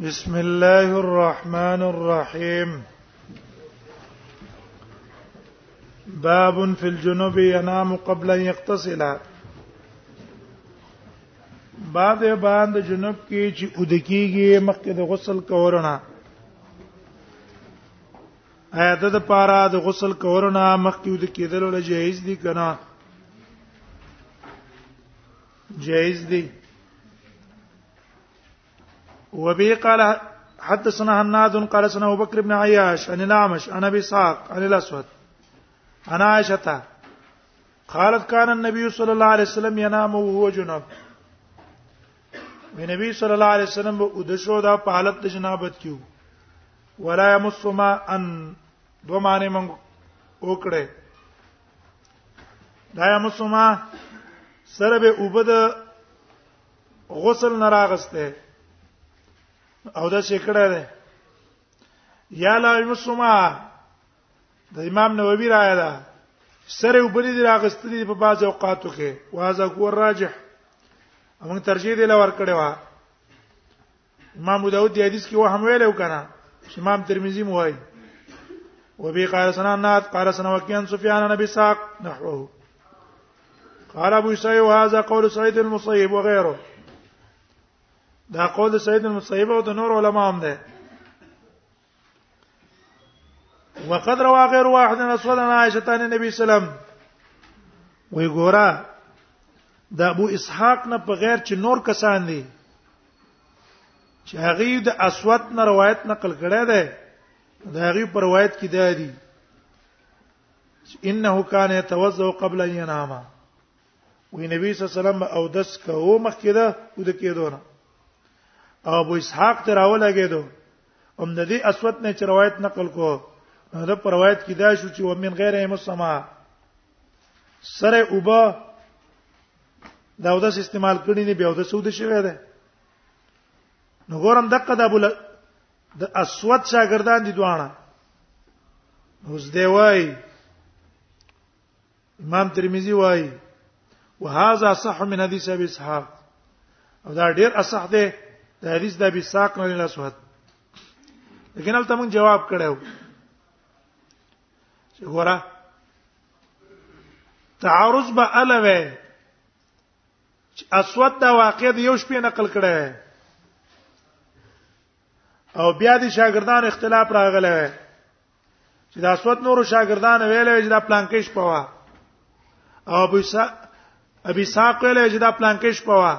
بسم الله الرحمن الرحيم باب في الجنوب ينام قبل ان يغتسل باب باند جنوب کې چې ودکیږي مخکې د غسل کورونه ایا د پاره د غسل کورونه مخکې د کېدلو له جایز دي کنه جائز دی وبه قال حدثنا هناد قال سنا ابو بكر بن عياش عن الامش عن ابي اسحاق عن الاسود عن عائشه قالت كان النبي صلى الله عليه وسلم ينام وهو جنب نبی صلی الله علیه وسلم به ودشو دا په حالت د جنابت کیو ولا يمسما ان دو معنی من وکړه دا یا مسما سره به وبد غسل نه راغسته او دا شکړه ده یا لا مسما د امام نووي راي ده سره وبلی دی راغستلی په باز اوقاتو کې واذا کو راجح موږ ترجیح دی لور کړی و امام ابو داود دی حدیث کې وهم ویل او کنه امام ترمذی مو وایي وبي قال سنا نات قال سنا وكيان سفيان نبي ساق نحوه قال ابو سعيد وهذا قول سعيد المصيب وغيره دا قول سعيد المصيب او د نور علما هم ده وقد روى غير واحد عن رسول الله عائشه عن النبي صلى الله عليه وسلم وی ګورا د ابو اسحاق نه په غیر چې نور کسان دي چې هغه د اسود نه روایت نقل کړی دی دا هغه پر روایت کې دی دي انه کان يتوضا قبل ان ينام وی نبی صلی الله علیه وسلم او دس کوو مخکې ده او د کېدونه او ابو اسحاق تراوله کېدو هم د دې اسود نه چې روایت نقل کو نو د روایت کې دا شو چې ومن غیره مسما سره اوبه دا اودس استعمال کړی نه بیا اودس ود شوی دی نو ګورم دقه د ابو د اسود شاګردان دي دوانه اوس دی وای امام ترمذی وايي وهذا صح من حديث ابي اسحاق او دا ډیر اصح دی د حدیث د ابي اسحاق نه له صحت لیکن هلته موږ جواب کړو چې ګوره تعارض به الوه چې اسود دا واقع دی یو شپې نقل کړه او بیا د شاګردانو اختلاف راغلی چې دا سوت نور شاګردان ویلې چې دا پلانکې شپه وا او ابو سا ابي ساق ویلې چې دا پلانکې شپه وا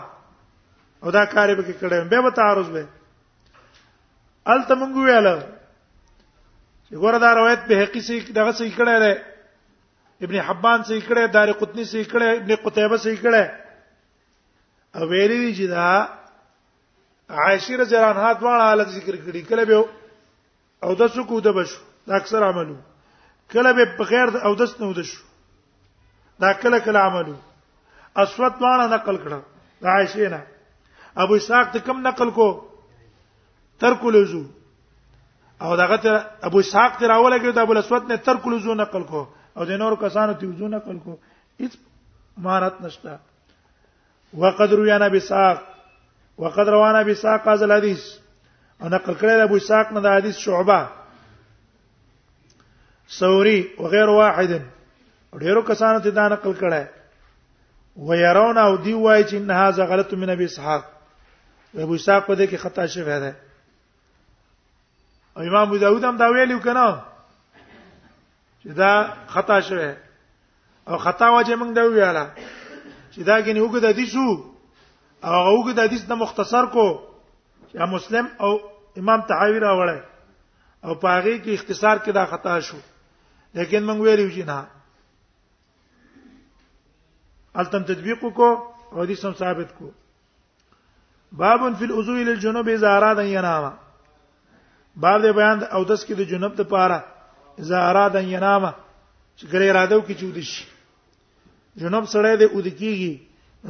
او دا کار به کې کړم به به تعارض به ال تمنګ ویل چې ګوره دا روایت به حقي سي دغه سي کړه لري ابن حبان سي کړه دار قطني سي کړه ابن قتيبه سي کړه او ویلې چې دا عائشه رضی الله عنها دواړه حالت ذکر کړي کله به او د سکو د بشو دا اکثر عملو کله به بغیر د او دس نه ودشو دا کله کله عملو اسود واړه نقل کړه د عائشه نه ابو اسحاق ته کم نقل کو ترک لزو او دغه ته ابو اسحاق ته راوله کې د ابو اسود نه ترک لزو نقل کو او د نور کسانو ته وزو نقل کو هیڅ مهارت نشته وقد روینا بساق وقد روانا بساق هذا الحديث او نقل کړی ابو اسحاق نه د حدیث شعبہ ثوری وغیر واحد ډیرو کسانو ته دا نقل کړی ويرون او دی وای چې ان هاذا غلط من ابي اسحاق ابو اسحاق په دې کې خطا شوی دی او امام ابو داود هم دا ویلو کنه چې دا خطا شوی او خطا وجه موږ دا ویاله چې دا غني وګد حدیث او هغه وګد حدیث نه مختصر کو یا مسلم او امام تحاوی راوړی او پاغي کې اختصار کې دا خطا شو لیکن موږ ویلو چې نه التم تطبیق کو او حدیث هم ثابت کو باب فی الوضوء للجنوب اذا اراد ان ينام باب دې بیان او داس کې د جنوب ته پاره اذا اراد ان ينام چې ګره اراده وکړي چې ودی شي جنوب سره دې ودی کیږي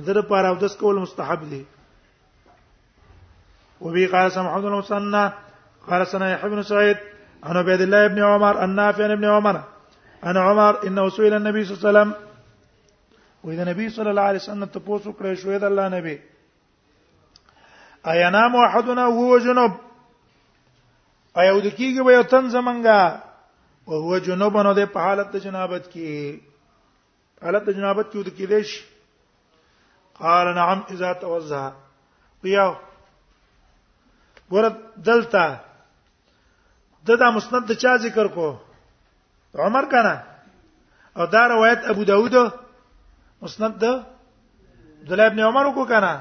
دغه پاره او داس کول مستحب دی وبي قال سمحون المسنى قال سنا يحيى بن سعيد عن عبيد الله بن عمر النافع بن عمر عن عمر انه سئل النبي صلى الله عليه وسلم وې د نبی صلی الله علیه وسلم ته پوسو کړې شوې د الله نبی ایا نام احدنا هو جنوب ایا ود کیږي به تن زمنګا او هو جنوب نو د په حالت جنابت کې حالت جنابت کې ود کې دیش قال نعم اذا توزع بیا ورت دلته ددا مسند د چا ذکر کو عمر کنه او دا روایت ابو داوود مسند د عبد الله ابن عمر کو کنه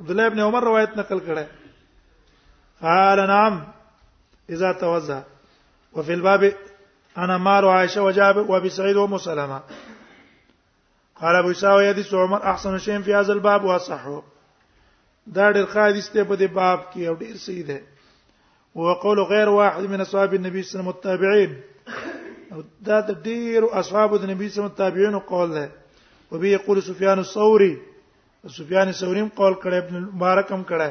عبد الله ابن عمر روایت نقل کړه قال نعم اذا توزع وفي الباب انا مار عائشه وجابر وابي سعيد وام سلمہ قال ابو ساوي حديث عمر احسن شيء في هذا الباب واصح دا ډېر ښه حدیث ته په دې باب کې او ډېر صحیح ده او قول غیر واحد من اصحاب النبي صلی الله علیه وسلم التابعين دا د ډېر اصحاب د نبی صلی الله علیه وسلم تابعین قول ده او به یقول سفیان الثوري سفیان الثوري قول کړه ابن مبارک هم کړه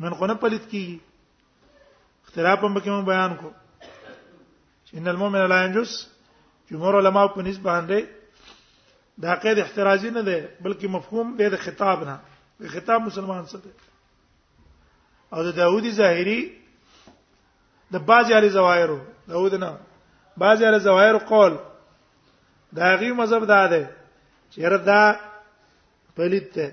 من خو نه پلیت کی اختلاف هم پکې مون بیان کو ان المؤمن لا ينجس جمهور علما په نسبت باندې دا قید احترازی نه ده بلکې مفهوم دی د خطاب نه د خطاب مسلمان څه دی او د داوودی ظاهری د باج علی زوایرو داوود نه باج علی زوایرو قول دا غي مذهب دا ده چې ردا پلیت ته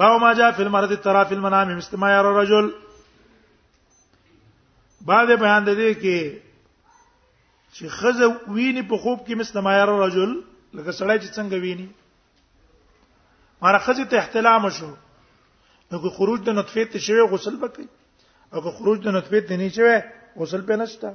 باو ما جاء فی المرض ترا فی المنام مثل ما یرا الرجل بعد بیان د دې کې چې خزه ویني په خوب کې مثل ما یرا الرجل لکه سړی چې څنګه ویني ماره خزه ته احتلام شو نو که خروج د نطفه ته شوی غسل وکړي او که خروج د نطفه ته نه شوی غسل په نشته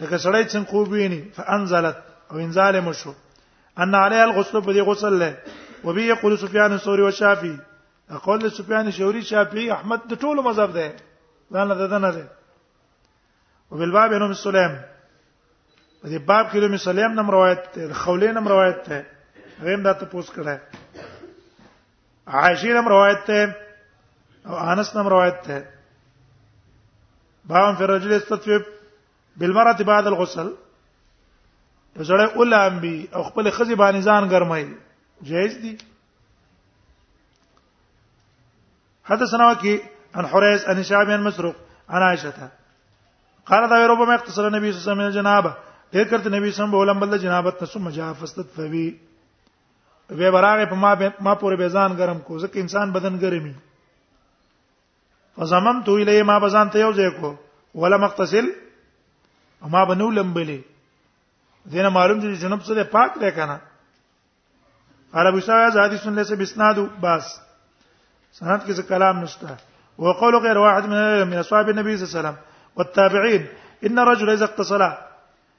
د کسړی څنګه خوب ویني فانزلت او انزال مشو ان علی الغسل په دې غسل له وبي يقول سفيان الثوري والشافعي اقول سفيان الثوري شافعي احمد د ټولو مذهب ده دا نه ده نه ده وبالباب انهم السلام په دې باب کې د مسلم نم روایت ده د خولې نم روایت ده غیم دا ته پوس کړه عائشه نم روایت ده او انس نم روایت ده بام فی رجل استطفب بالمرأه بعد الغسل زړه اولام بي او خپل خزي باندې ځان ګرمایل جائز دي حدثنا وكي عن حريز عن شعب عن مسروق عن عائشة قال دا ربما اقتصر النبي صلى الله عليه وسلم الجنابه ډېر کرته نبی صلی الله علیه وسلم بولم بل جنابت نسو مجافست فوی به براغه په ما ما پورې بیزان ګرم کو ځکه انسان بدن ګرمي فزممت الیه ما بزان ته یو ځای کو ولا مقتصل ما بنو لمبلې دینه معلوم چې جنوب سره پاک ده کنه عربی سره زادی سن له بسناد بس سند کې څه کلام نشته وقول غير واحد من اصحاب النبي صلى الله عليه وسلم والتابعين ان الرجل اذا اقتصل